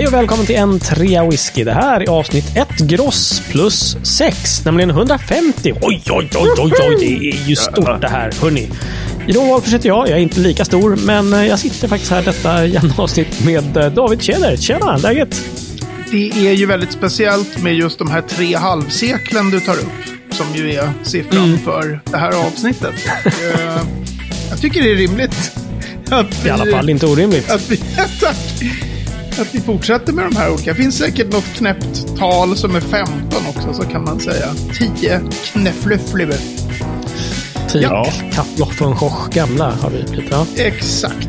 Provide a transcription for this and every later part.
Hej och välkommen till en trea whisky. Det här är avsnitt 1 gross plus 6, nämligen 150. Oj, oj, oj, oj, oj, det är ju stort det här, hörni. Jan Wahlfors heter jag. Jag är inte lika stor, men jag sitter faktiskt här detta avsnitt med eh, David Tjäder. Tjena, läget? Det är ju väldigt speciellt med just de här tre halvseklen du tar upp. Som ju är siffran Mm. för det här avsnittet. Eh, jag tycker det är rimligt. Att vi, I alla fall inte orimligt. Att vi, tack! Att vi fortsätter med de här olika. Det finns säkert något knäppt tal som är 15 också, så kan man säga. 10 knäfflöffliver. Typ Ja. Kattloch från Schoch gamla har vi blivit. Ja. Exakt.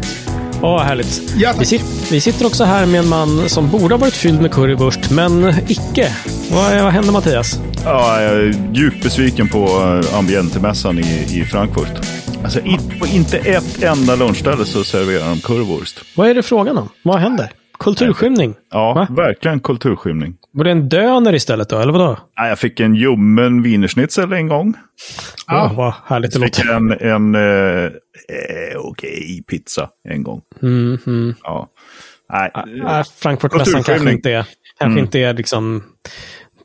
Åh, härligt. Ja. Vi, sit, vi sitter också här med en man som borde ha varit fylld med currywurst, men icke. Vad, vad hände Mattias? Ja, jag är djupt besviken på eh, Ambientemässan i, i Frankfurt. Alltså, i, på inte ett enda lunchställe så serverar de currywurst. Vad är det frågan om? Vad händer? Kulturskymning? Ja, Va? verkligen kulturskymning. Var det en döner istället då, eller vadå? Nej, Jag fick en ljummen wienerschnitzel en gång. Ja. Oh, vad härligt det Fick låter. en, en eh, eh, okej pizza en gång. Mm, mm. Ja. Nej, Äh, Frankfurtmässan kanske inte är, kanske inte är liksom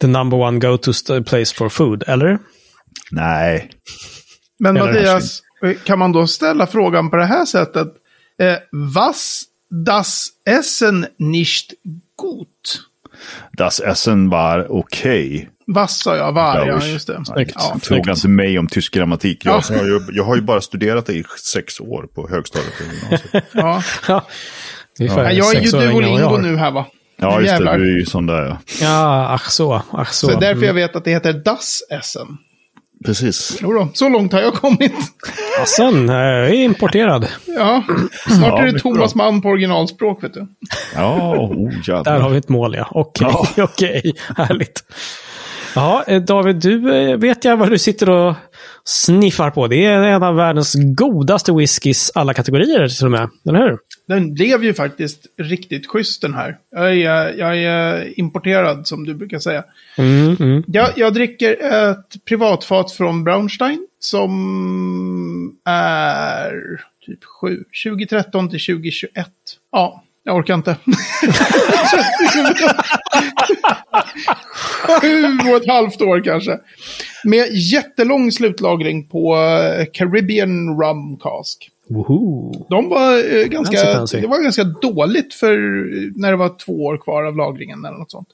the number one go-to place for food, eller? nej. Men Mattias, kan man då ställa frågan på det här sättet? Eh, was das Essen nicht gut? Das Essen var okej. Was sa jag? Var, ja, just det. Snyggt. Ja. Fråga inte mig om tysk grammatik. Ja. Jag, har ju, jag har ju bara studerat det i sex år på högstadiet. Ja. Ja. Ja, jag är ju jag Duolingo nu här va? Ja, just det. Du är ju sån där. Ja. Ja, ach så. Ach så. Så därför Mm. jag vet att det heter Das Essen. Precis. Jo då, så långt har jag kommit. Sen, eh, är importerad. Ja, snart Ja, är det Thomas Mann på originalspråk vet du. Ja, oh, Där har vi ett mål, ja. Okej, Ja. okej. Härligt. Ja, eh, David, du eh, vet jag vad du sitter och sniffar på. Det är en av världens godaste whiskys alla kategorier till och med. Eller hur? Den blev ju faktiskt riktigt schysst den här. Jag är, jag är importerad som du brukar säga. Mm, mm. Jag, jag dricker ett privatfat från Braunstein som är typ 7, 2013 till 2021. Ja, jag orkar inte. Sju och ett halvt år kanske. Med jättelång slutlagring på eh, Caribbean Rum Cask. Woho. De var, eh, ganska, det var ganska dåligt för eh, när det var två år kvar av lagringen eller något sånt.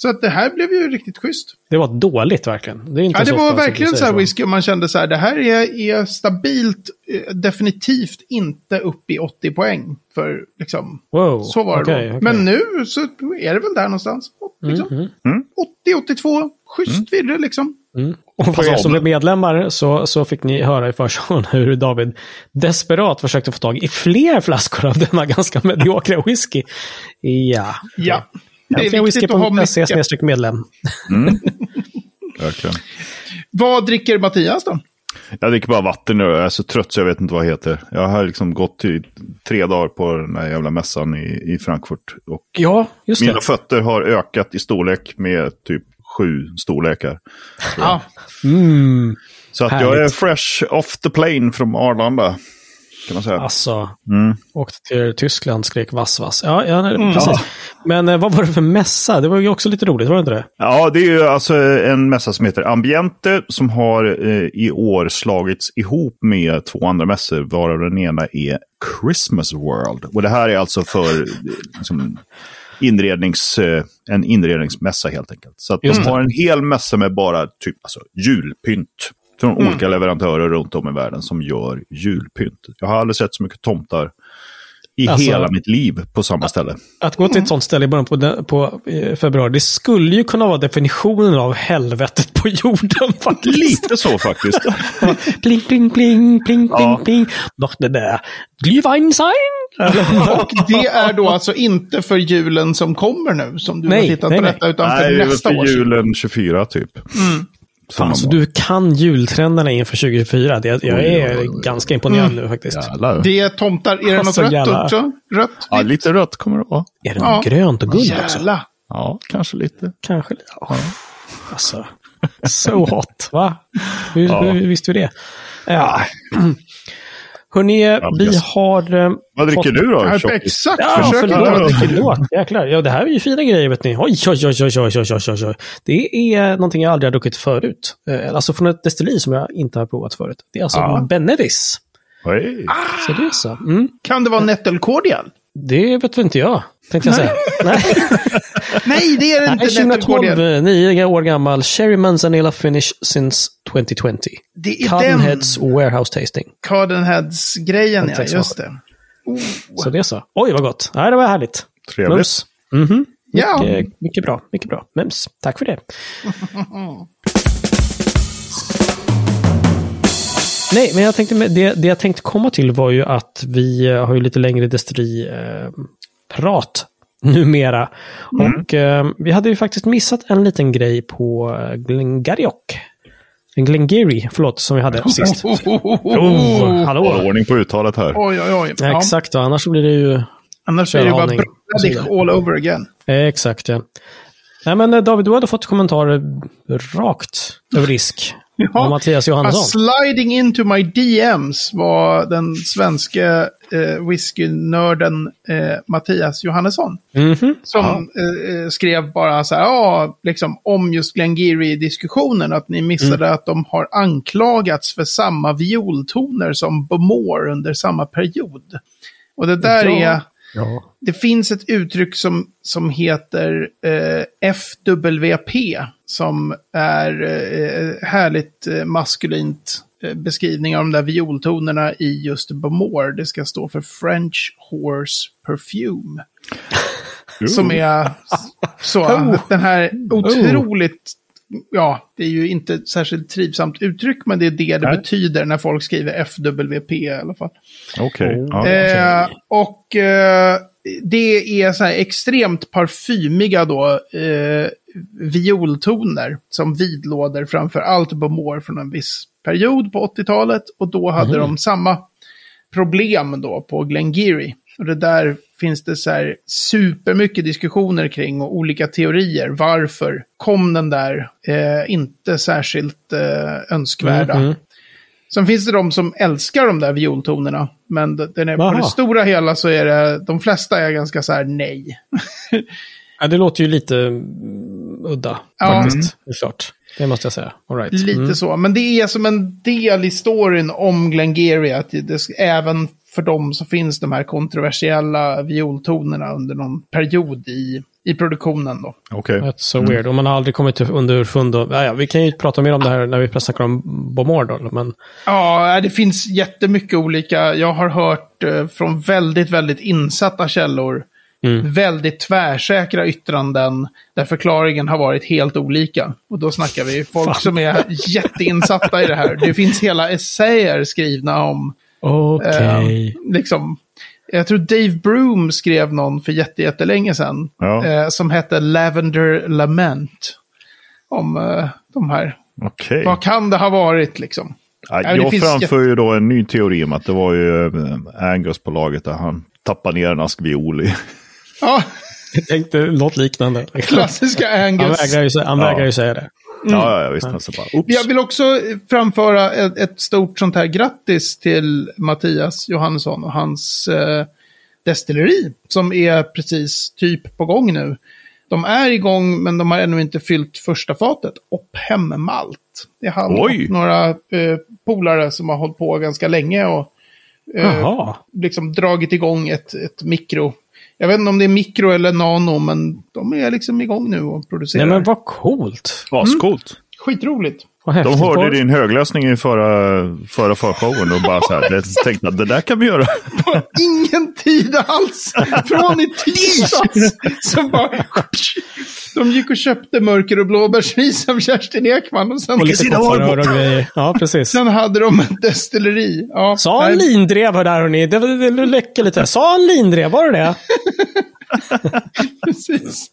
Så att det här blev ju riktigt schysst. Det var dåligt verkligen. Det, är inte Ja, det så var verkligen så här whisky och man kände så här, det här är, är stabilt, eh, definitivt inte upp i 80 poäng. För liksom, Wow. så var det okej, då. okej. Men nu så är det väl där någonstans. Liksom. Mm, mm. 80-82, schysst virre liksom. Mm. Och för er som blev medlemmar så, så fick ni höra i försommaren hur David desperat försökte få tag i fler flaskor av denna ganska mediokra whisky. Ja. Ja, det är Äntligen viktigt att ha whisky.se mycket. snedstreck medlem. Verkligen. Vad dricker Mattias då? Jag dricker bara vatten nu. Jag är så trött så jag vet inte vad det heter. Jag har liksom gått i tre dagar på den här jävla mässan i, i Frankfurt. Och Ja, just mina det. fötter har ökat i storlek med typ sju storlekar. Ja, Mm. Så att jag är fresh off the plane från Arlanda. Kan man säga. Alltså, Mm. åkte till Tyskland, skrek vass, vass. Ja, ja precis. Men eh, vad var det för mässa? Det var ju också lite roligt, var det inte det? Ja, det är ju alltså en mässa som heter Ambiente som har eh, i år slagits ihop med två andra mässor, varav den ena är Christmas World. Och det här är alltså för eh, liksom, inrednings, eh, en inredningsmässa helt enkelt. Så att de har en hel mässa med bara typ alltså, julpynt. Från olika leverantörer runt om i världen som gör julpynt. Jag har aldrig sett så mycket tomtar i Alltså- hela mitt liv på samma ställe. Att gå till ett sånt ställe i början på, den- på eh, februari, det skulle ju kunna vara definitionen av helvetet på jorden faktiskt. Lite så faktiskt. pling, pling, pling, pling, Ja. pling, pling. Noch det där. Glühweinsein? och det är då alltså inte för julen som kommer nu, som du Nej, har tittat nej, på nej. detta, utan Nej, för det är väl nästa för år. julen 24 typ. Fan, så du kan jultrenderna inför 2024. Det, jag Oj, är oj, oj. ganska imponerad nu faktiskt. Jävlar. Det är tomtar, är det Alltså, något rött också? Rött? Ja, lite rött kommer det vara. Är det Ja. något grönt och guld också? Jävla. Ja, kanske lite. Kanske. Ja. Alltså, so hot. Va? Hur, Ja. hur visste du det? Ja. Hörni, ja, vi yes. har... Eh, Vad dricker fått... du då? Ja, exakt, ja, försök. Förlåt, förlåt. Jäklar. Ja, det här är ju fina grejer vet ni. Oj, oj, oj, oj, oj, oj, oj, oj. oj. Det är någonting jag aldrig har druckit förut. Eh, alltså från ett destilleri som jag inte har provat förut. Det är alltså ja. Benedis. Oj. Så det är så. Mm. Kan det vara nättelkål igen? Det vet inte jag, tänkte jag säga. Nej, Nej, det är det Nej inte 2012, Nettelkordial. eh, nio år gammal. Sherry Manzanilla Finish since 2020. Det är den Cottonheads Warehouse Tasting. Cardinheads-grejen, ja. Just det. Så det är så. Oj, vad gott. Nej, det var härligt. Trevligt. Mums. Mhm. Ja. Mycket, mycket bra. Mycket bra. Mums. Tack för det. Nej, men jag tänkte, med- det, det jag tänkte komma till var ju att vi eh, har ju lite längre destilleri-prat numera. Och eh, vi hade ju faktiskt missat en liten grej på eh, Glengarioch. Glengarry, förlåt, som vi hade sist. Oh, hallå! Har ordning på uttalet här. Oj, oj, oj. Ja. Exakt, och annars blir det ju... Annars är det bara så Bradish vidare. all over again. Exakt, ja. Nej, men eh, David, du hade fått kommentarer rakt över risk. Ja. Mattias Johansson. sliding into my DMs var den svenska eh, whiskynörden eh, Mattias Johannesson. Mhm. Som eh, eh, skrev bara så här, ja, liksom om just Glengarry-diskussionen, att ni missade att de har anklagats för samma violtoner som Bomore under samma period. Och det där Ja. är, Ja. det finns ett uttryck som, som heter eh, FWP, som är eh, härligt eh, maskulint eh, beskrivning av de där violtonerna i just Bomore. Det ska stå för French Horse Perfume. Som är så, den här otroligt, ja, det är ju inte särskilt trivsamt uttryck, men det är det det Nej. betyder när folk skriver FWP i alla fall. Okej. Oh. Ja, Eh, och eh, det är så här extremt parfymiga då, eh, violtoner som vidlåder framför allt Bomore från en viss period på 80-talet. Och då hade de samma problem då på Glengarry. Och det där finns det så här supermycket diskussioner kring och olika teorier. Varför kom den där eh, inte särskilt eh, önskvärda? Mhm. Sen finns det de som älskar de där violtonerna. Men den är, på det stora hela så är det, de flesta är ganska så här nej. Ja, det låter ju lite mm, udda, Ja. faktiskt. Det är klart. Det måste jag säga. All right. Lite Mm. så. Men det är som en del i storyn om Glengarry. Att det, även för dem så finns de här kontroversiella violtonerna under någon period i, i produktionen då. Okej. That's so weird. Och man har aldrig kommit till underfund. Och, ja, ja, vi kan ju prata mer om det här när vi snackar om Bomor då. Men Ja, det finns jättemycket olika. Jag har hört eh, från väldigt, väldigt insatta källor. Väldigt tvärsäkra yttranden där förklaringen har varit helt olika. Och då snackar vi folk Fan. som är jätteinsatta i det här. Det finns hela essäer skrivna om okej. Eh, liksom, jag tror Dave Broom skrev någon för jätte- jättelänge sedan. Ja. Eh, som hette Lavender Lament. Om eh, de här. Okej. Vad kan det ha varit liksom? Ja, jag finns framför ju då en ny teori om att det var ju eh, Angus på laget där han tappade ner en ask viol i. Ja, Jag tänkte något liknande. klassiska Han Angus. vägrar ju, han Ja. vägrar ju säga det. Ja, ja, ja, visst. Alltså bara, oops. Jag vill också framföra ett, ett stort sånt här grattis till Mattias Johansson och hans eh, destilleri. Som är precis typ på gång nu. De är igång men de har ännu inte fyllt första fatet. Ophem Malt. Det är han Oj. och några eh, polare som har hållit på ganska länge och eh, liksom dragit igång ett, ett mikro. Jag vet inte om det är mikro eller nano men de är liksom igång nu och producerar. Nej men vad coolt. Ascoolt. Skitroligt. Vad De hörde Var- din högläsning i förra, förra förshowen och bara så här, det, tänkte att det där kan vi göra. ingen tid alls. Från i tisdags. Så bara... De gick och köpte mörker och blåbärsris av Kerstin Ekman. Och sen, Och lite och grejer. Ja, precis. sen hade de ett destilleri. Ja, Sa han lindrev där hörni? Det, det, det läcker lite. Sa han lindrev? Var det det? Precis.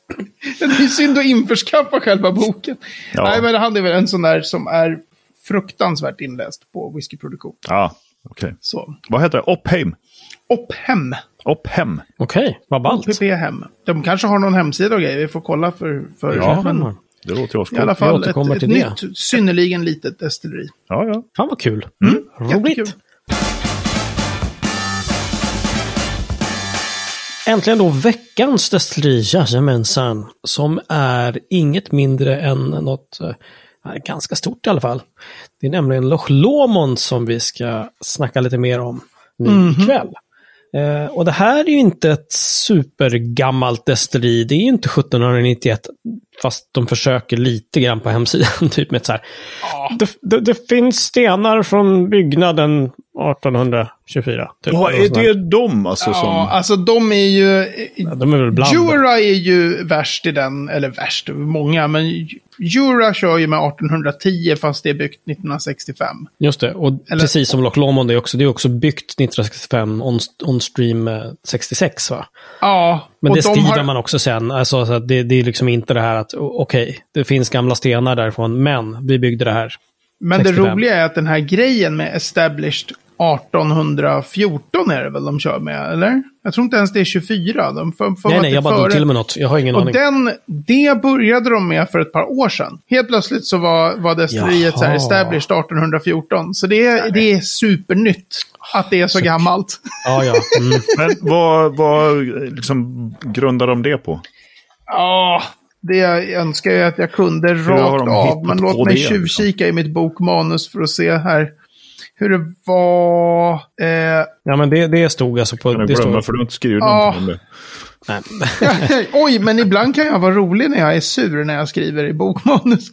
Det är synd att införskaffa själva boken. Ja. Nej, men han är väl en sån där som är fruktansvärt inläst på whiskyproduktion. Ja, okej. Så. Vad heter det? Opheim. Opphem. Opphem. Okej, okay, vad ballt. Opphem. De kanske har någon hemsida och grejer. Vi får kolla för... för ja, men, mm. det låter oss I alla fall ett, ett, ett nytt, synnerligen litet destilleri. Ja, ja. Fan vad kul. Mm. mm. Roligt. Jättekul. Äntligen då veckans destilleri, jajamensan. Som är inget mindre än något eh, ganska stort i alla fall. Det är nämligen Loch Lomond som vi ska snacka lite mer om nu mm -hmm. ikväll. Eh, och det här är ju inte ett supergammalt destilleri. Det är ju inte 1791. Fast de försöker lite grann på hemsidan. Typ med så här. Det, det, det finns stenar från byggnaden 1824. Typ, Ja, är det de alltså som... Ja, alltså de är ju... Ja, de är väl bland. Jura är ju värst i den, eller värst, många, men Jura kör ju med 1810 fast det är byggt 1965. Just det, och Eller- precis som Loch Lomond är också, det är också byggt 1965, on, on stream eh, 66 va? Ja, Men det de skriver har- man också sen. Alltså, så det, det är liksom inte det här att, okej, det finns gamla stenar därifrån, men vi byggde det här. Men det 65. roliga är att den här grejen med established 1814 är det väl de kör med, eller? Jag tror inte ens det är 24. De för, för nej, nej, det jag bara drog till med något. Jag har ingen Och aning. den, det började de med för ett par år sedan. Helt plötsligt så var, var destilleriet så här established 1814. Så det, är- det är supernytt att det är så gammalt. Ja, ja. Mm. Men vad, vad liksom, grundar de det på? Ja, det jag önskar jag att jag kunde rakt av. Men låt mig liksom? tjuvkika i mitt bokmanus för att se här hur det var. Eh, ja, men det, det stod alltså på... Kan du Det glömma, stod, för du har inte skrivit Ja. någonting om det. nej. Oj, men ibland kan jag vara rolig när jag är sur när jag skriver i bokmanus.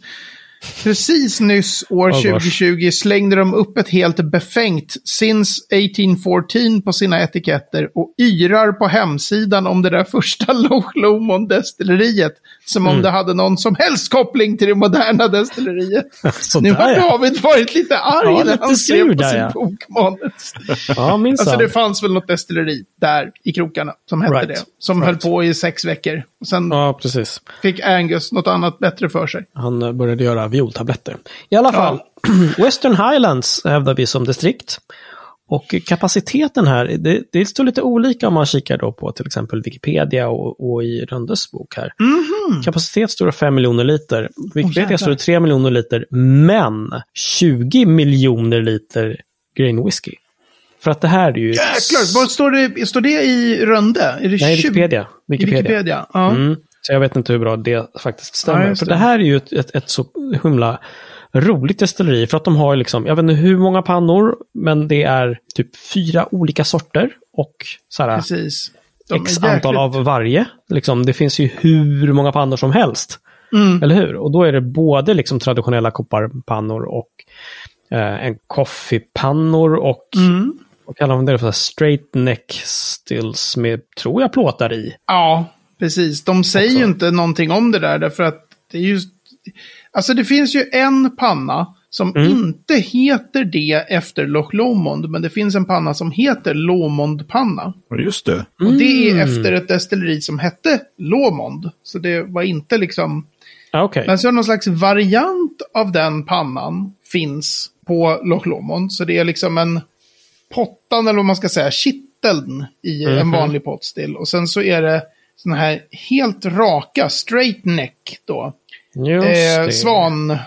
Precis nyss, år Oh, gosh. 2020, slängde de upp ett helt befängt Since 1814 på sina etiketter och yrar på hemsidan om det där första Loch Lomond destilleriet. Som Mm. om det hade någon som helst koppling till det moderna destilleriet. Nu har ja. David varit lite arg Ja, när han skrev på där, sin ja. bokmanus. Ja, minsann. Alltså det fanns väl något destilleri där i krokarna som hette Right. det. Som höll på i sex veckor. Och sen Ja, precis. fick Angus något annat bättre för sig. Han började göra violtabletter. I alla fall, Western Highlands hävdar vi som distrikt. Och kapaciteten här, det, det står lite olika om man kikar då på till exempel Wikipedia och, och i Röndes bok här. Kapacitet står det 5 miljoner liter. Wikipedia jävlar. står det 3 miljoner liter, men 20 miljoner liter grain whisky. För att det här är ju... Jäklar, vad står det, står det i Rönde? Är det Nej, 20? Wikipedia. I Wikipedia. Wikipedia, ja. Mm. Så jag vet inte hur bra det faktiskt stämmer. Ja, just för det. det här är ju ett, ett, ett så himla roligt destilleri. För att de har liksom, jag vet inte hur många pannor, men det är typ fyra olika sorter. Och så här, Precis. De x antal av varje. Liksom, det finns ju hur många pannor som helst. Mm. Eller hur? Och då är det både liksom traditionella kopparpannor och eh, en coffeepannor och Mm. Vad kallar man det för? Straight neck stills med, tror jag, plåtar i. Ja, precis. De säger Också. ju inte någonting om det där därför att det är just... Alltså det finns ju en panna som Mm. inte heter det efter Loch Lomond, men det finns en panna som heter Lomond-panna. Ja, Just det. Och det är Mm. efter ett destilleri som hette Lomond. Så det var inte liksom... Okej. Men så är någon slags variant av den pannan finns på Loch Lomond. Så det är liksom en pottan, eller vad man ska säga, kitteln i en Mhm. vanlig potstill. Och sen så är det såna här helt raka, straight neck då. Just Eh, svan... Eh,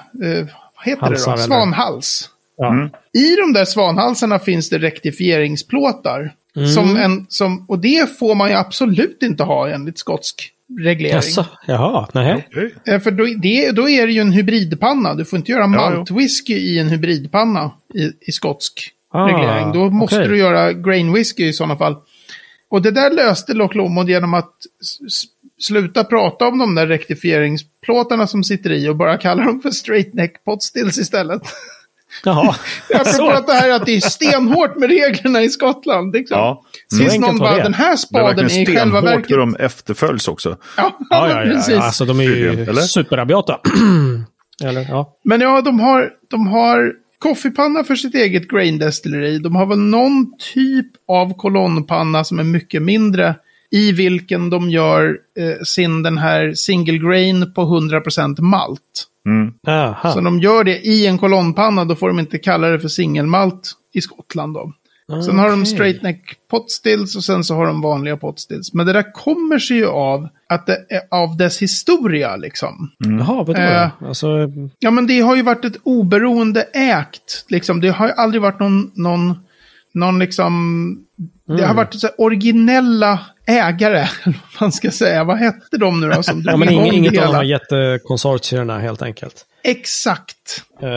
vad heter Halsar, det eller? då? Svanhals. Ja. Mm. I de där svanhalsarna finns det rektifieringsplåtar. Mm. Som en, som, och det får man ju absolut inte ha enligt skotsk reglering. Jaså, jaha, nej. Okej. Eh, För då, det, då är det ju en hybridpanna. Du får inte göra maltwhisky i en hybridpanna i, i skotsk Ah, reglering. Då måste okej. du göra grain whisky i sådana fall. Och det där löste Loch Lomond genom att sluta prata om de där rektifieringsplåtarna som sitter i och bara kalla dem för straight neck pot stills istället. Jaha. Apropå Så. att det här att det är stenhårt med reglerna i Skottland. Liksom. Ja. Tills någon var bara, det. den här spaden är i själva verket... hur de efterföljs också. Ja, Ja, ja, ja, precis. ja. Alltså de är ju superrabiata. Eller, ja. Men ja, de har, de har koffepanna för sitt eget grain destilleri. De har väl någon typ av kolonnpanna som är mycket mindre. I vilken de gör eh, sin den här single grain på 100% malt. Mm. Så de gör det i en kolonnpanna, då får de inte kalla det för singelmalt i Skottland. Då. Sen har de straight neck pot stills och sen så har de vanliga pot stills. Men det där kommer sig ju av att det är av dess historia liksom. Jaha, vadå? Eh. Alltså, Ja, men det har ju varit ett oberoende ägt. Liksom. Det har ju aldrig varit någon, någon, någon liksom... Det har Mm. varit så här originella ägare, vad man ska säga. Vad hette de nu då som Ja, men ing, inget av de här jättekonsortierna helt enkelt. Exakt. Uh,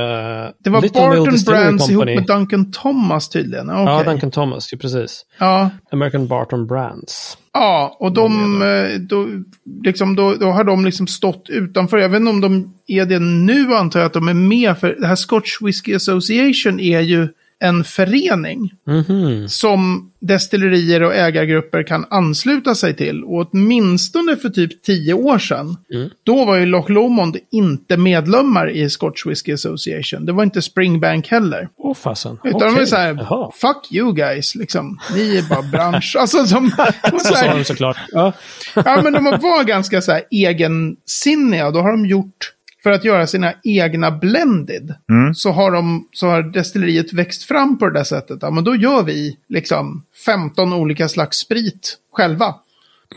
Det var Barton Brands ihop med Duncan Thomas tydligen. Ja, Okej. Duncan Thomas, ju precis. Ja, American Barton Brands. Ja, och de, eh, då, liksom, då, då har de liksom stått utanför. Jag vet inte om de är det nu, antar jag att de är med. För det här Scotch Whisky Association är ju en förening Mhm. som destillerier och ägargrupper kan ansluta sig till. Och åtminstone för typ tio år sedan, Mm. då var ju Loch Lomond inte medlemmar i Scotch Whisky Association. Det var inte Springbank heller. Åh fasen. Utan de Okej. är så här, Jaha. fuck you guys, liksom. Ni är bara bransch. Alltså, som, så Så sa här, de såklart. Ja. Ja, men de var ganska så här egensinniga. Då har de gjort, för att göra sina egna blended, så, har de, så har destilleriet växt fram på det där sättet. Ja, men då gör vi liksom 15 olika slags sprit själva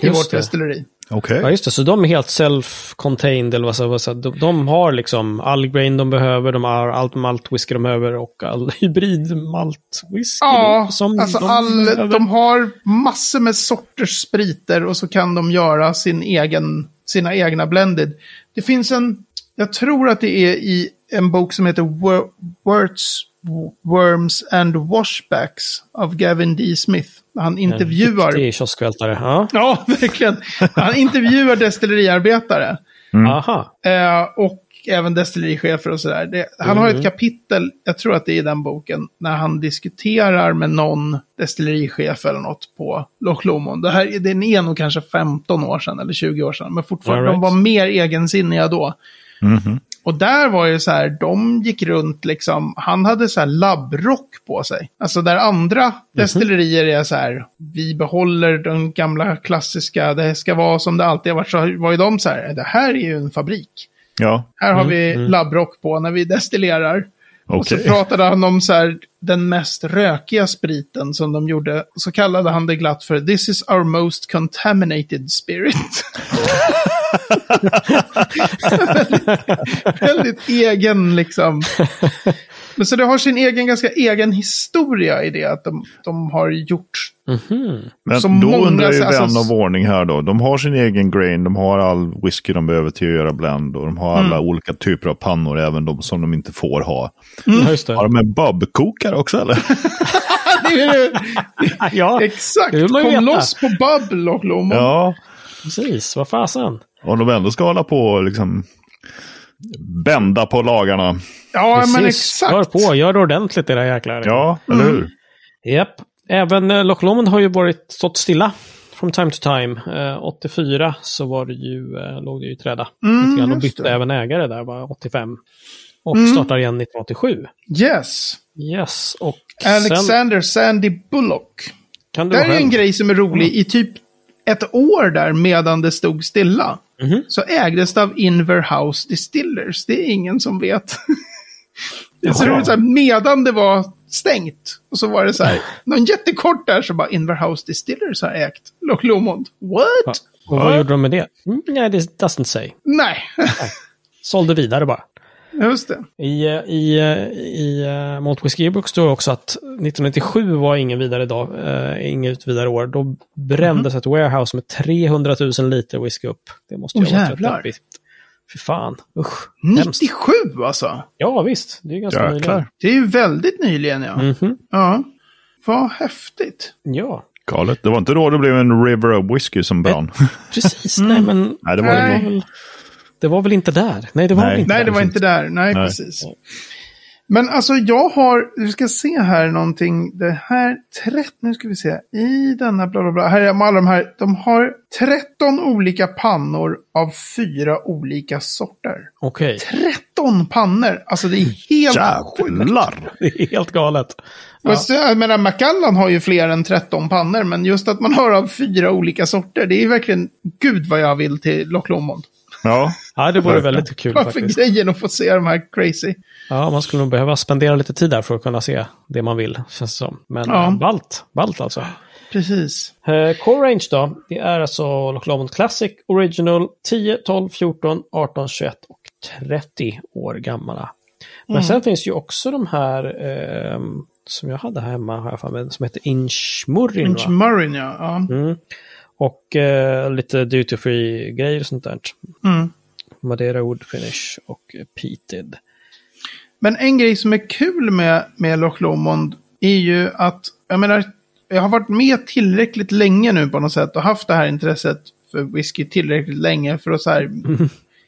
i Just vårt det. destilleri. Okej. ja, just det. Så de är helt self-contained, eller vad ska jag säga. De, de har liksom all grain de behöver, de har allt maltwhisky de behöver och all hybrid maltwhisky Ja, som alltså de all, behöver. de har massor med sorters spriter och så kan de göra sin egen, sina egna blended. Det finns en, jag tror att det är i en bok som heter Wor- Words, Worms and Washbacks av Gavin D. Smith. Han intervjuar... Det är kioskvältare. Ja. Ja, verkligen. Han intervjuar destilleriarbetare. Aha. Eh, och även destillerichefer och sådär. Det- Han har ett kapitel, jag tror att det är i den boken, när han diskuterar med någon destillerichef eller något på Loch Lomond. Det här, den är nog kanske 15 år sedan eller 20 år sedan, men fortfarande, All de right. var mer egensinniga då. Och där var ju så här, de gick runt liksom, han hade så här labbrock på sig. Alltså där andra destillerier är så här, vi behåller den gamla klassiska, det ska vara som det alltid har varit, så var ju de så här, det här är ju en fabrik. Ja, Här har vi labbrock på när vi destillerar. Och så pratade han om så här, den mest rökiga spriten som de gjorde. Så kallade han det glatt för This is our most contaminated spirit. väldigt, väldigt egen liksom. Men så det har sin egen, ganska egen historia i det. Att de, de har gjort Men som då många- undrar ju alltså- vän av ordning här då. De har sin egen grain, de har all whisky de behöver till att göra blend och de har alla Mm. olika typer av pannor, även de som de inte får ha. Det. Har de en bubbkokare också eller? det. Är, Ja, exakt, det kom veta. loss på Bubble och Lomond. ja, precis. Vad fasen. Om de ändå ska hålla på och liksom bända på lagarna. Ja, men Precis. Kör exakt. på, gör det ordentligt era jäklar. Ja, eller hur? Japp. Även eh, Loch Lomond har ju varit stått stilla from time to time. Eh, 84 så var det ju, eh, låg det ju i träda. Mm, grann och bytte det. även ägare där, var 85. Och Mm. startar igen 1987. Yes. Yes, och sen Alexander Sandy Bullock. kan Det är en grej som är rolig. I typ ett år där medan det stod stilla. Mhm. Så ägdes det av Inverhouse Distillers. Det är ingen som vet. det så roligt, så här, medan det var stängt. Och så var det så här, någon jättekort där så bara Inverhouse Distillers har ägt Loch Lomond. What? Och vad gjorde de med det? Mm, nej, det doesn't say. Nej, Sålde vidare bara. Just det. I, eh, i, eh, i uh, Malt Whisky Book står det också att 1997 var ingen vidare dag, uh, inget vidare år. Då brändes ett warehouse med 300 000 liter whisky upp. Det måste ju Åh, ha varit jävlar. rätt. Fy fan, usch. Hemskt. 97 alltså. Ja, visst. Det är ganska Jäklar. nyligen. Det är ju väldigt nyligen ja. Mhm. Ja. Vad häftigt. Ja, Galet. Det var inte då det blev en River of Whisky som brann. precis. Nej, men Nej, det var Nej. det det var, väl, inte där? Nej, det var Nej. inte Nej, där. det var inte där. Nej, Nej. precis. Men alltså jag har, vi ska se här någonting, det här, 13, nu ska vi se, i denna bla bla bla, här är alla de här, de har 13 olika pannor av fyra olika sorter. Okej, 13 pannor! Alltså det är helt sjukt. Jävlar! det är helt galet. Och så, Jag menar, Macallan har ju fler än 13 pannor, men just att man har av fyra olika sorter, det är verkligen, gud vad jag vill till Loch Lomond. Ja, Ja, det vore väldigt kul Vad för faktiskt. grejen att få se de här crazy. Ja, man skulle nog behöva spendera lite tid där för att kunna se det man vill, känns det som. Men Ja. ja. ballt, ballt alltså. Precis. Eh, Core Range då, det är alltså Loch Lomond Classic Original 10, 12, 14, 18, 21 och 30 år gamla. Men sen finns ju också de här eh, som jag hade här hemma, för mig, som heter Inchmurrin. Inch va? Murrin, ja. ja. Mm. Och eh, lite duty free grejer och sånt där. Mm. Madeira Wood Finish och Peated. Men en grej som är kul med, med Loch Lomond är ju att, jag menar, jag har varit med tillräckligt länge nu på något sätt och haft det här intresset för whisky tillräckligt länge för att så här,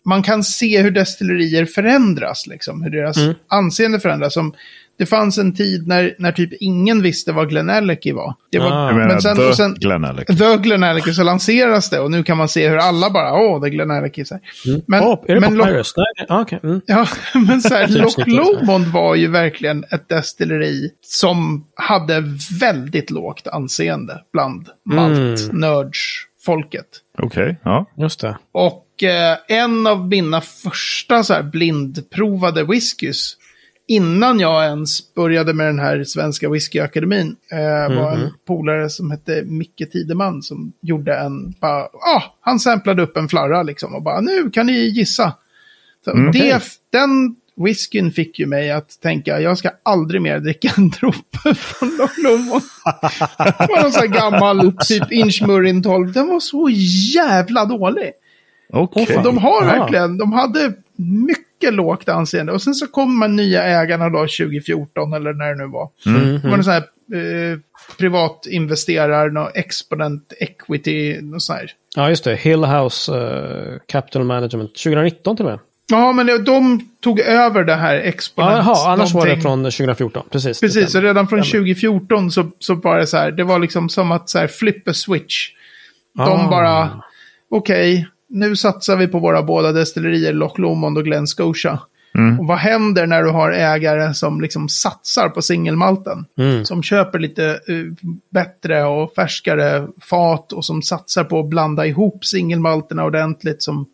man kan se hur destillerier förändras, liksom, hur deras Mm. anseende förändras. Som, det fanns en tid när, när typ ingen visste vad Glenelleky var. Det var Ah. Men sen, The och sen, Glenelg. The Glenelleky så lanseras det och nu kan man se hur alla bara, åh, det är Glenelleky. Så här. Men, oh, är det men Loch- Papyrus? Ah, okej. Mm. Ja, men så här, Loch Typsnittet. Lomond var ju verkligen ett destilleri som hade väldigt lågt anseende bland malt-nörds-folket. Okej, ja. Just det. Och eh, en av mina första så här, blindprovade whiskys, innan jag ens började med den här svenska whiskyakademin, eh, var en polare som hette Micke Tideman som gjorde en, bara, ah, han samplade upp en flarra liksom och bara, nu kan ni gissa. Så Mm, det, okej. Den whiskyn fick ju mig att tänka, jag ska aldrig mer dricka en droppe från Loch Lomond. Det var någon sån här gammal, typ Inchmurrin 12. Den var så jävla dålig. Okej. Och de har verkligen, de hade mycket lågt anseende. Och sen så kom de nya ägarna då 2014 eller när det nu var. Mm. Det var en sån här eh, privatinvesterare, någon exponent equity, något sånt här. Ja, just det. Hill House eh, Capital Management. 2019 till och med. Ja, men de tog över det här exponent. Jaha, annars var det någonting. från 2014. Precis. Precis, och stämmer. redan från Stämmer. 2014 så, så var det så här, det var liksom som att så här, flip a switch. De Ah. bara, okej, nu satsar vi på våra båda destillerier, Loch Lomond och Glen Scotia. Och vad händer när du har ägare som liksom satsar på singelmalten? Mm. Som köper lite eh, bättre och färskare fat och som satsar på att blanda ihop singelmalterna ordentligt. Som,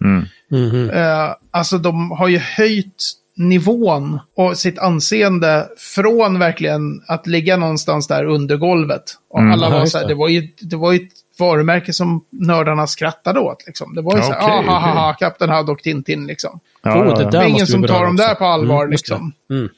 Mhm. eh, alltså de har ju höjt nivån och sitt anseende från verkligen att ligga någonstans där under golvet. Och alla Ja, var så här, det. det var ju, det var ju ett varumärke som nördarna skrattade åt. Liksom. Det var ju Ja, så här, okej, ah, ha, ha, okej. ha, Kapten Haddock och Tintin liksom. Ja, Oh, det är ingen som tar dem där på allvar Mm, liksom. Mm.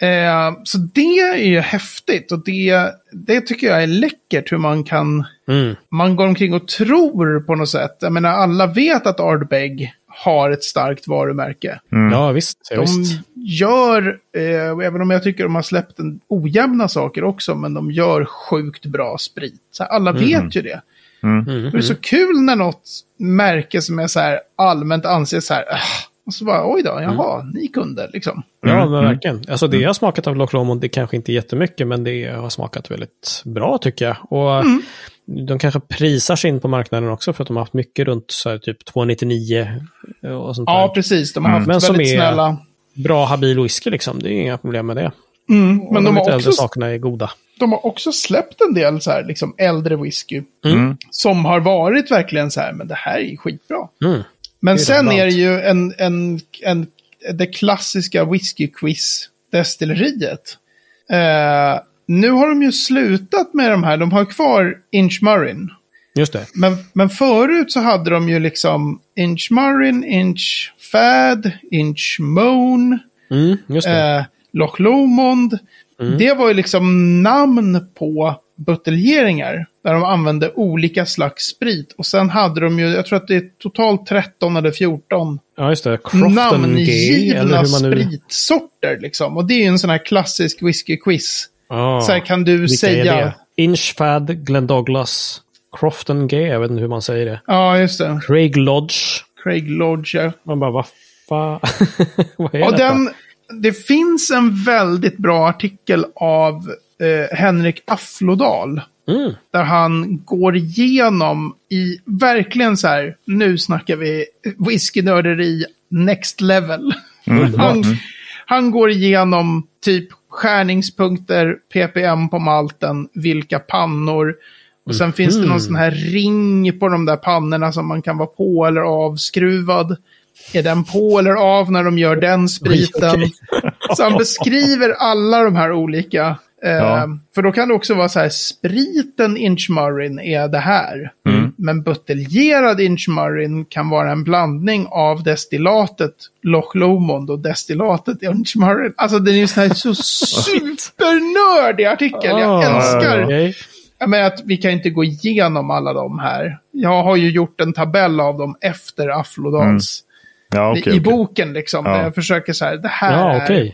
Eh, så det är ju häftigt och det, det tycker jag är läckert hur man kan, Mm. man går omkring och tror på något sätt. Jag menar alla vet att Ardbeg har ett starkt varumärke. Ja, visst. Ja, De visst. gör, eh, även om jag tycker de har släppt en ojämna saker också, men de gör sjukt bra sprit. Så alla vet ju det. Mm. Det är så kul när något märke som är så här allmänt anses så här, "Ah", och så bara oj då, jaha, ni kunde liksom. Ja, men verkligen. Alltså det jag har smakat av Loch Lomond, det är kanske inte jättemycket, men det har smakat väldigt bra tycker jag. Och de kanske prisar sig in på marknaden också för att de har haft mycket runt så här, typ 299 och sånt Ja, där. precis. De har haft Men som väldigt är- snälla. Bra habil whisky liksom, det är inga problem med det. Mm, Och men de de lite äldre också, sakerna är goda. De har också släppt en del så här, liksom äldre whisky. Mm. Som har varit verkligen så här, men det här är ju skitbra. Mm. Men är sen relevant. är det ju en, en, en, det klassiska whisky-quiz-destilleriet. Eh, nu har de ju slutat med de här, de har kvar Inchmurrin. Just det. Men, men förut så hade de ju liksom Inchmurrin, Inchfad, Inchmoan, Mm, just det. eh, Loch Lomond. Det var ju liksom namn på buteljeringar. Där de använde olika slags sprit. Och sen hade de ju, jag tror att det är totalt 13 eller 14 ja, just det. Crofton namngivna nu... spritsorter. Liksom. Och det är ju en sån här klassisk whisky-quiz. Ah, Så här kan du säga... Inchfad, Glenn Douglas, Crofton Gay, jag vet inte hur man säger det. Ja, just det. Craig Lodge. Craig Lodge. ja. Man bara, vad fan? vad är Och detta? den, det finns en väldigt bra artikel av eh, Henrik Afflodal. Mm. Där han går igenom i verkligen så här, nu snackar vi whiskynörderi next level. Han, han går igenom typ skärningspunkter, ppm på malten, vilka pannor. Och sen finns det någon sån här ring på de där pannorna som man kan vara på eller avskruvad. Är den på eller av när de gör den spriten? okej. Så han beskriver alla de här olika. Eh, Ja. För då kan det också vara så här, spriten Inchmurrin är det här. Men buteljerad Inchmarin kan vara en blandning av destillatet Loch Lomond och destillatet Inchmarin. Alltså den är ju sån här så supernördig artikel. Jag Ah, älskar. Ja, men att vi kan inte gå igenom alla de här. Jag har ju gjort en tabell av dem efter Aflodals. Ja, I- okej. I okej. boken liksom. Ja. Där jag försöker så här, det här Ja, är...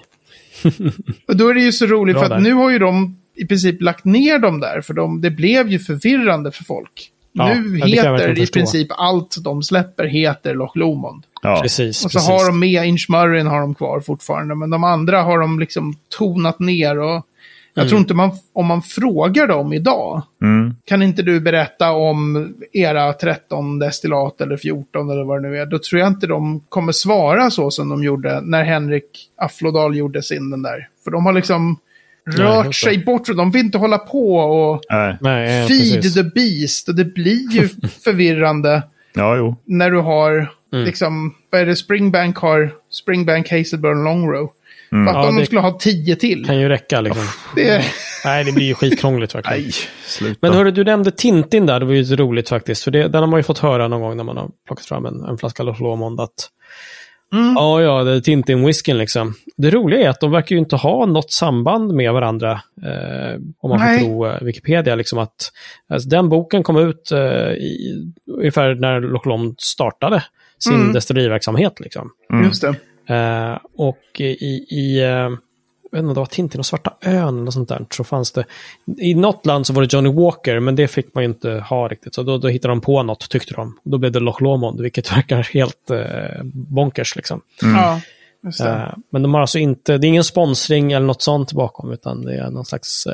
Och då är det ju så roligt Bra för att där. nu har ju de i princip lagt ner dem där. För de, det blev ju förvirrande för folk. Ja, nu heter i princip allt de släpper heter Loch Lomond. Ja. Precis. Och så precis. har de med Inchmarin har de kvar fortfarande. Men de andra har de liksom tonat ner. Och jag Mm. tror inte man, om man frågar dem idag. Mm. Kan inte du berätta om era 13 destillat eller 14 eller vad det nu är? Då tror jag inte de kommer svara så som de gjorde när Henrik Afflodal gjorde sin den där. För de har liksom Nej, rört det. sig bort. och De vill inte hålla på och Nej. Nej, feed precis. the beast. Och det blir ju förvirrande Ja, jo. när du har Mm. liksom, vad är det Springbank har? Springbank, Hazelburn, Longrow. Mm. Fatta Ja, om de skulle ha 10 till. kan ju räcka liksom. Det, Nej, det blir ju skitkrångligt verkligen. Nej, sluta. Men hörru, du nämnde Tintin där. Det var ju så roligt faktiskt. För det, den har man ju fått höra någon gång när man har plockat fram en, en flaska Loch Lomond. Att, Mm. Ja, ja, det är Tintin-whiskyn liksom. Det roliga är att de verkar ju inte ha något samband med varandra. Eh, om man Nej. får tro eh, Wikipedia. Liksom att, alltså, den boken kom ut eh, i, ungefär när Loch Lomond startade sin Mm. destilleriverksamhet. Liksom. Mm. Just det. Eh, och i, i eh, jag vet inte om det var Tintin och Svarta ön och sånt där, så fanns det... I något land så var det Johnny Walker, men det fick man ju inte ha riktigt. Så då, då hittade de på något, tyckte de. Då blev det Loch Lomond, vilket verkar helt eh, bonkers liksom. Ja, det. Eh, men de har alltså inte, det är ingen sponsring eller något sånt bakom, utan det är någon slags,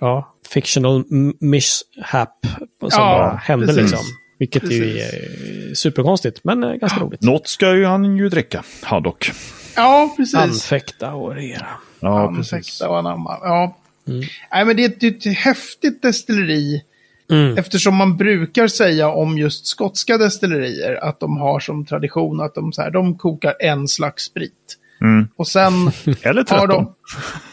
ja, fictional mishap som Ja, bara hände precis. liksom. Vilket ju Precis. är superkonstigt, men eh, ganska roligt. Något ska ju han ju dricka, Haddock. Ja, precis. Anfäkta och regera. Ja, precis. Anfäkta och anamma. Ja. Mm. Nej, men det är ett, ett häftigt destilleri. Mm. Eftersom man brukar säga om just skotska destillerier att de har som tradition att de, så här, de kokar en slags sprit. Mm. Och sen Eller har 13. de...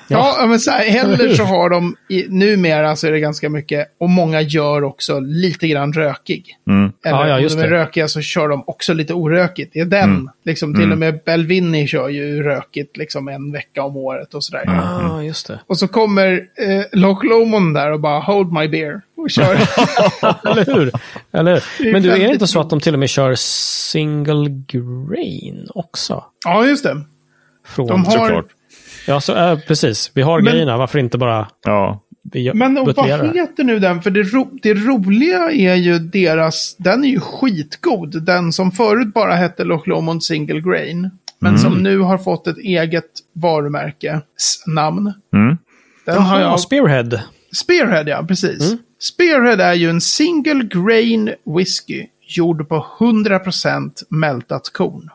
Ja, ja, men så här, eller så har de, i, numera så är det ganska mycket, och många gör också lite grann rökig. Mm. Eller Ja, ja, om de är det. rökiga så kör de också lite orökigt. Det är den. Mm. Liksom, till och med Belvini kör ju rökigt liksom en vecka om året och sådär. Ah, just det. Och så kommer eh, Loch Lomond där och bara hold my beer. Och kör. Eller hur? Eller hur? Men du, är det inte så att de till och med kör single grain också? ja, just det. Från... De har- Såklart. Ja, så, äh, precis. Vi har Men- grejerna. Varför inte bara Ja. Men och vad heter nu den? För det, ro det roliga är ju deras, den är ju skitgod. Den som förut bara hette Loch Lomond Single Grain. Men som nu har fått ett eget varumärke, namn. Mm. Den har Jaha, jag Spearhead. Spearhead, ja, precis. Spearhead är ju en single grain whisky gjord på 100% mältat korn.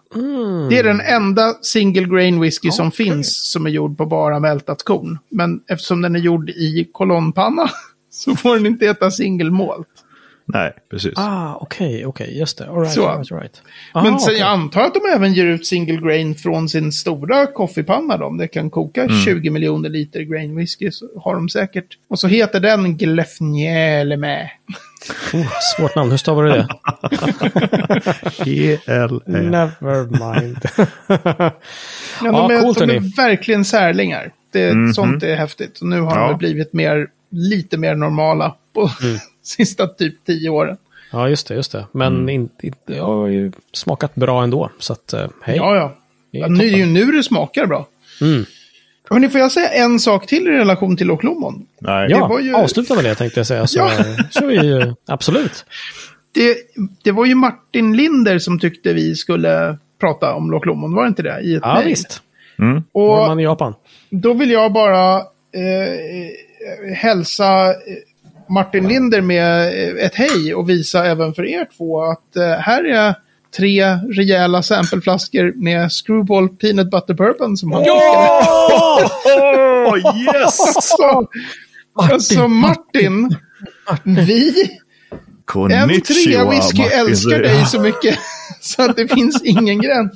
Det är den enda single grain whisky som finns som är gjord på bara mältat korn. Men eftersom den är gjord i kolonnpanna så får den inte heta single malt. Nej, precis. Ah, okej, okej, just det. All right, Så. all right, all right. Men Aha, sen, okej. jag antar att de även ger ut single grain från sin stora koffepanna. Om det kan koka Mm. 20 miljoner liter grain whisky så har de säkert. Och så heter den Glefnieleme. Oh, svårt namn. Hur stavar du det? E-L-E. Never mind. Ja, de är, coolt, de är verkligen särlingar. Det, Sånt är häftigt. Och nu har de Ja. väl blivit mer, lite mer normala på Mm. sista typ tio åren. ja, just det, just det. Men inte, inte, jag har ju smakat bra ändå. Så att, eh, hej. Ja, ja. Det är ja nu, det är ju nu det smakar bra. Mm. Hörrni, får jag säga en sak till i relation till Loch Lomond? Nej. Ja, var ju- avsluta med det tänkte jag säga. Så Ja. kör vi ju, absolut. Det, det var ju Martin Linder som tyckte vi skulle prata om Loch Lomond, var det inte det? I ett Ja, mejl. visst. Mm. Och man i Japan. då vill jag bara eh, hälsa eh, Martin Linder med eh, ett hej och visa även för er två att eh, här är tre rejäla sampleflaskor med Screwball Peanut Butter Bourbon som han Oh, yes! Så, alltså Martin, vi Konnichiwa, M3 Whisky Martin. älskar dig så mycket så att det finns ingen gräns.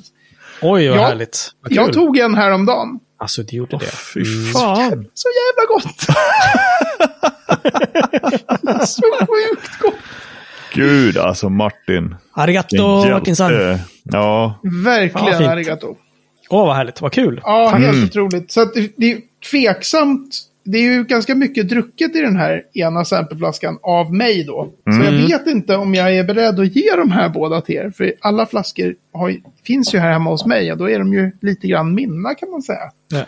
Oj, vad Ja, härligt. Vad. Jag tog en häromdagen. Alltså, du gjorde det. Fy fan. Så jävla gott! så sjukt gott! Gud, alltså Martin. Arigato. Martinsan. Ja, Ja, Verkligen fint. arigato. Åh, vad härligt. Vad kul. Ja, helt Mm. otroligt. Så att det, det är tveksamt. Det är ju ganska mycket drucket i den här ena sampleflaskan av mig då. Så Mm. jag vet inte om jag är beredd att ge de här båda till er. För alla flaskor har, finns ju här hemma hos mig och då är de ju lite grann mina kan man säga. Ja.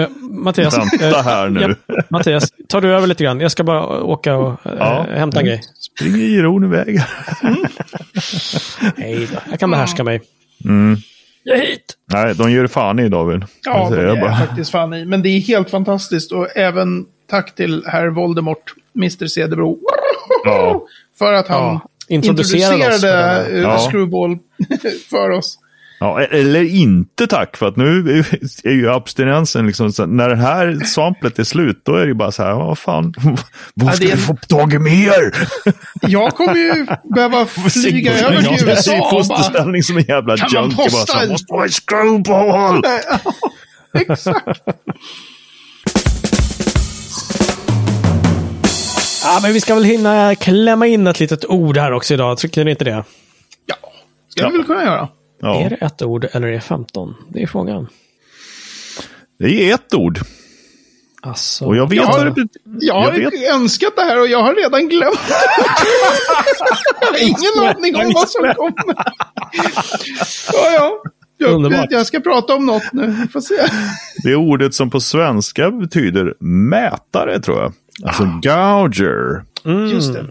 Eh, Mattias, vänta eh, här nu. ja, Mattias, tar du över lite grann? Jag ska bara åka och eh, Ja. hämta en grej. Springer Giron iväg. Nej då, jag kan behärska mig. Mm. Jag är hit! Nej, de gör fan i David. Ja, är bara. faktiskt fan i. Men det är helt fantastiskt. Och även tack till herr Voldemort, Mr. Cederbro. Ja. För att han Ja, introducerade oss för introducerade Ja. Screwball för oss. Ja, eller inte tack, för att nu är ju abstinensen liksom, så när det här samplet är slut, då är det ju bara så här, vad fan, vad ska det är vi få tag i mer? Jag kommer ju behöva flyga över till Jag är i USA bara... fosterställning som en jävla Kan man junkie. Bara posta så här, måste vara screwball! Exakt. Ja, men vi ska väl hinna klämma in ett litet ord här också idag. Tycker ni inte det? Ja, ska vi väl kunna göra. Är Ja, det ett ord eller är det 15? Det är frågan. det är ett ord. Alltså, Och jag vet Ja, vad det. Jag har Jag vet. önskat det här och jag har redan glömt. jag har ingen aning om vad som kommer. ja, ja. Jag, jag ska prata om något nu. Vi får se. Det är ordet som på svenska betyder mätare, tror jag. Alltså Ah. gouger. mm. Just det.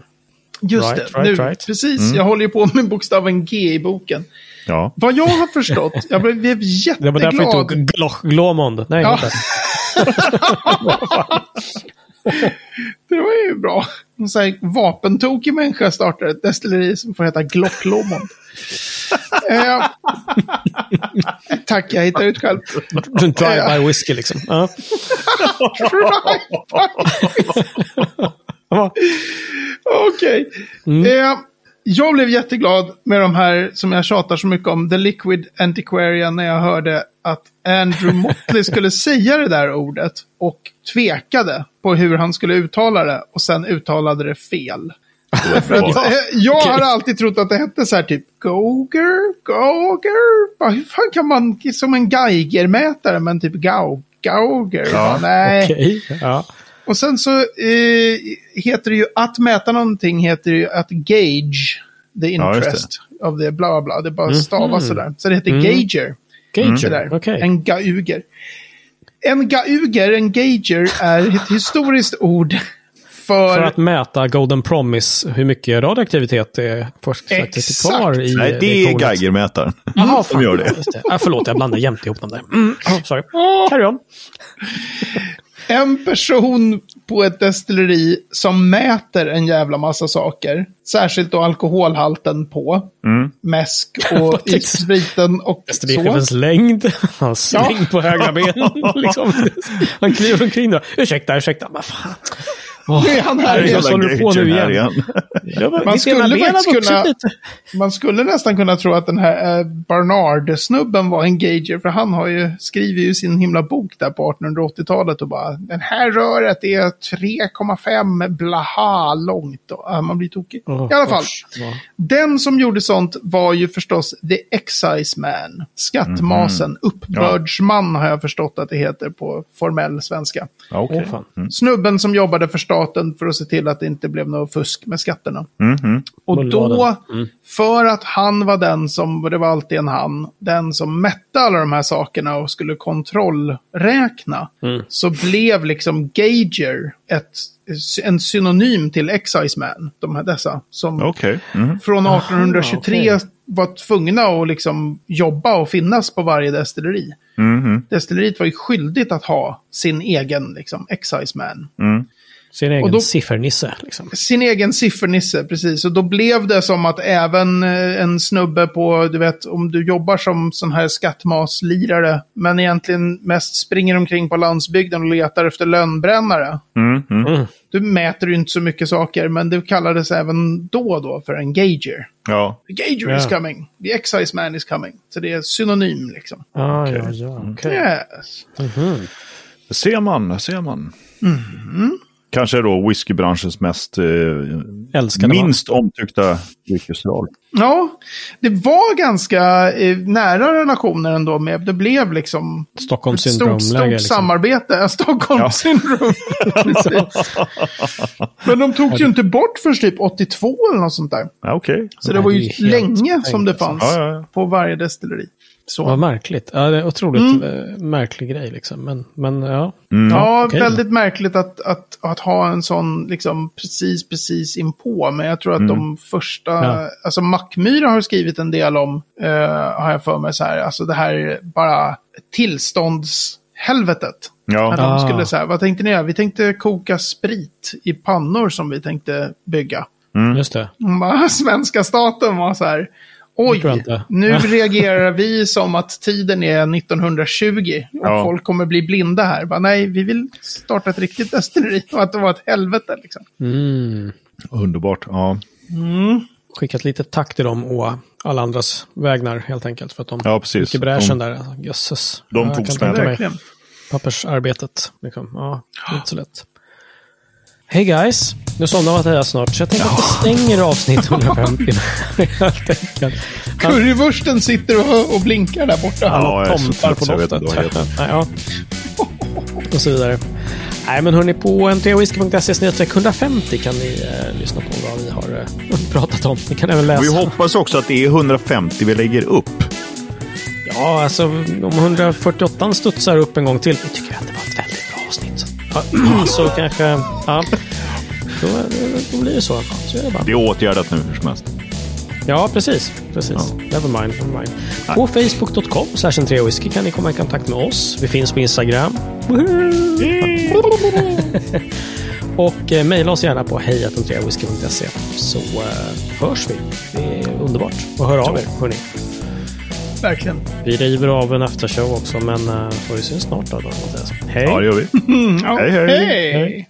Just Right, det. right, nu, right. Precis, jag håller ju på med bokstaven G i boken. Ja. Vad jag har förstått, jag blev blev Det var därför vi tog jätteglad. Gloch Glomond. Nej, Ja. Det var ju bra. En sån här vapentokig människa startar ett destilleri som får heta Glock Lomond. eh, tack, jag hittar ut själv. Drive-by whisky liksom. Ja. Okej. Eh, jag blev jätteglad med de här som jag tjatar så mycket om, The Liquid Antiquarian, när jag hörde att Andrew Motley skulle säga det där ordet och tvekade på hur han skulle uttala det och sen uttalade det fel. Att, jag har alltid trott att det hette så här typ Goger, Goger. Hur fan kan man, som en Geigermätare, men typ Gau, Gauger. Ja, nej. Okej. Ja. Och sen så eh, heter det ju att mäta någonting heter ju att gauge the Ja, interest of the bla bla bla. Det bara stavas sådär. Så det heter Mm. gauger. Det Gager. där. Okej. En gauger. En gauger, en gauger, är ett historiskt ord för... För att mäta Golden Promise, hur mycket radioaktivitet det är kvar i Nej, det är. Geigermätaren. Jaha, som gör det. Det. Ah, förlåt, jag blandar jämt ihop dem där. Mm. oh, sorry. Carry on. En person på ett destilleri som mäter en jävla massa saker. Särskilt då alkoholhalten på. Mm. Mäsk och i spriten och så. Esterichefens längd. Han släng på högra ben. liksom. Han kliver omkring där. Ursäkta, ursäkta. Men fan. Åh, Nu är han här igen. vad håller du på nu igen? Ja, men Man skulle kunna-. Man skulle nästan kunna tro att den här eh, Barnard-snubben var en gauger. För han har ju, skriver ju sin himla bok där på 1880-talet och bara den här röret är 3,5 blaha långt. Och, ja, man blir tokig. Åh, I alla fall. Ja. Den som gjorde sånt var ju förstås the excise man. Skattmasen. Uppbördsman har jag förstått att det heter på formell svenska. Ja, fan. Mm. Snubben som jobbade för staten för att se till att det inte blev något fusk med skatterna. Mm, mm. Och då, Mm. för att han var den som, det var alltid en han, den som mätte alla de här sakerna och skulle kontrollräkna, Mm. så blev liksom Gauger ett, en synonym till Excise Man, de här dessa, som Okej. Mm. från 1823 okej. var tvungna att liksom jobba och finnas på varje destilleri. Mm, mm, Destilleriet var ju skyldigt att ha sin egen liksom, Excise Man. mm. Sin egen då- siffernisse. Liksom. Sin egen siffernisse, precis. Och då blev det som att även eh, en snubbe på, du vet, om du jobbar som sån här skattmaslirare, men egentligen mest springer omkring på landsbygden och letar efter lönnbrännare. Mm, mm. Mm. Du mäter ju inte så mycket saker, men det kallades även då och då för en gauger. Ja. The gauger is Ja. coming. The excise man is coming. Så det är synonym liksom. Ah, Okej. ja, ja, okej. Yes. Mhm. Det ser man, ser man. Kanske då whiskybranschens mest eh, Älskade man. minst omtyckta dryckesdrag. Ja, det var ganska eh, nära relationer ändå med. Det blev liksom ett stort, stort Liksom. samarbete. Stockholm Ja. Men de tog ju inte bort först typ 82 eller något sånt där. Ja, Okej. Så det var ju länge som det fanns. Ja, ja, ja. på varje destilleri. Så. Vad märkligt. Ja, det är otroligt Mm. eh, märklig grej liksom. Men, men ja. Ja, okej. väldigt märkligt att, att, att ha en sån liksom precis, precis inpå. Men jag tror att de första, Ja. alltså Mackmyra har skrivit en del om, eh, har jag för mig så här, alltså det här bara tillståndshelvetet. Ja. När de Ah. skulle säga, vad tänkte ni göra? Vi tänkte koka sprit i pannor som vi tänkte bygga. Just det. De bara, Svenska staten var så här, oj, nu reagerar vi som att tiden är 1920 och Ja. folk kommer bli blinda här. Bara, nej, vi vill starta ett riktigt destilleri och att det var ett helvete. Liksom. Mm. Underbart. Ja. Skicka ett litet tack till dem och alla andras vägnar helt enkelt. För att de ja, precis. gick i bräschen De, där. Alltså, Jösses. de tog. Verkligen. Pappersarbetet. Liksom. Ja, inte så lätt. Hej guys! Nu somnar Mattias snart, så jag tänker att vi stänger avsnitt 150. helt enkelt. Han- Currywursten sitter och, och blinkar där borta. Ja, så tomtar på så jag vet doftet. heter. ja. Och så vidare. Nej, men hörni, på n3whisky.se 150 kan ni eh, lyssna på vad vi har eh, pratat om. Ni kan även läsa. Vi hoppas också att det är 150 vi lägger upp. Ja, alltså om 148 studsar upp en gång till. Vi tycker att det var ett väldigt bra avsnitt. Ja, så kanske... Ja, då, då blir det så. Så är det bara. Det är åtgärdat nu hur som helst. Ja, precis. precis. Never mind. Never mind. På facebook.com slash whisky kan ni komma i kontakt med oss. Vi finns på Instagram. Och eh, mejla oss gärna på hejatentreawhisky.se så eh, hörs vi. Det är underbart. Och hör av er, hörni. Verkligen. Vi river av en aftershow också, men uh, får vi syns snart då, då Mattias. Hej! Ja, det gör vi. Ja, Hej, hej. hej.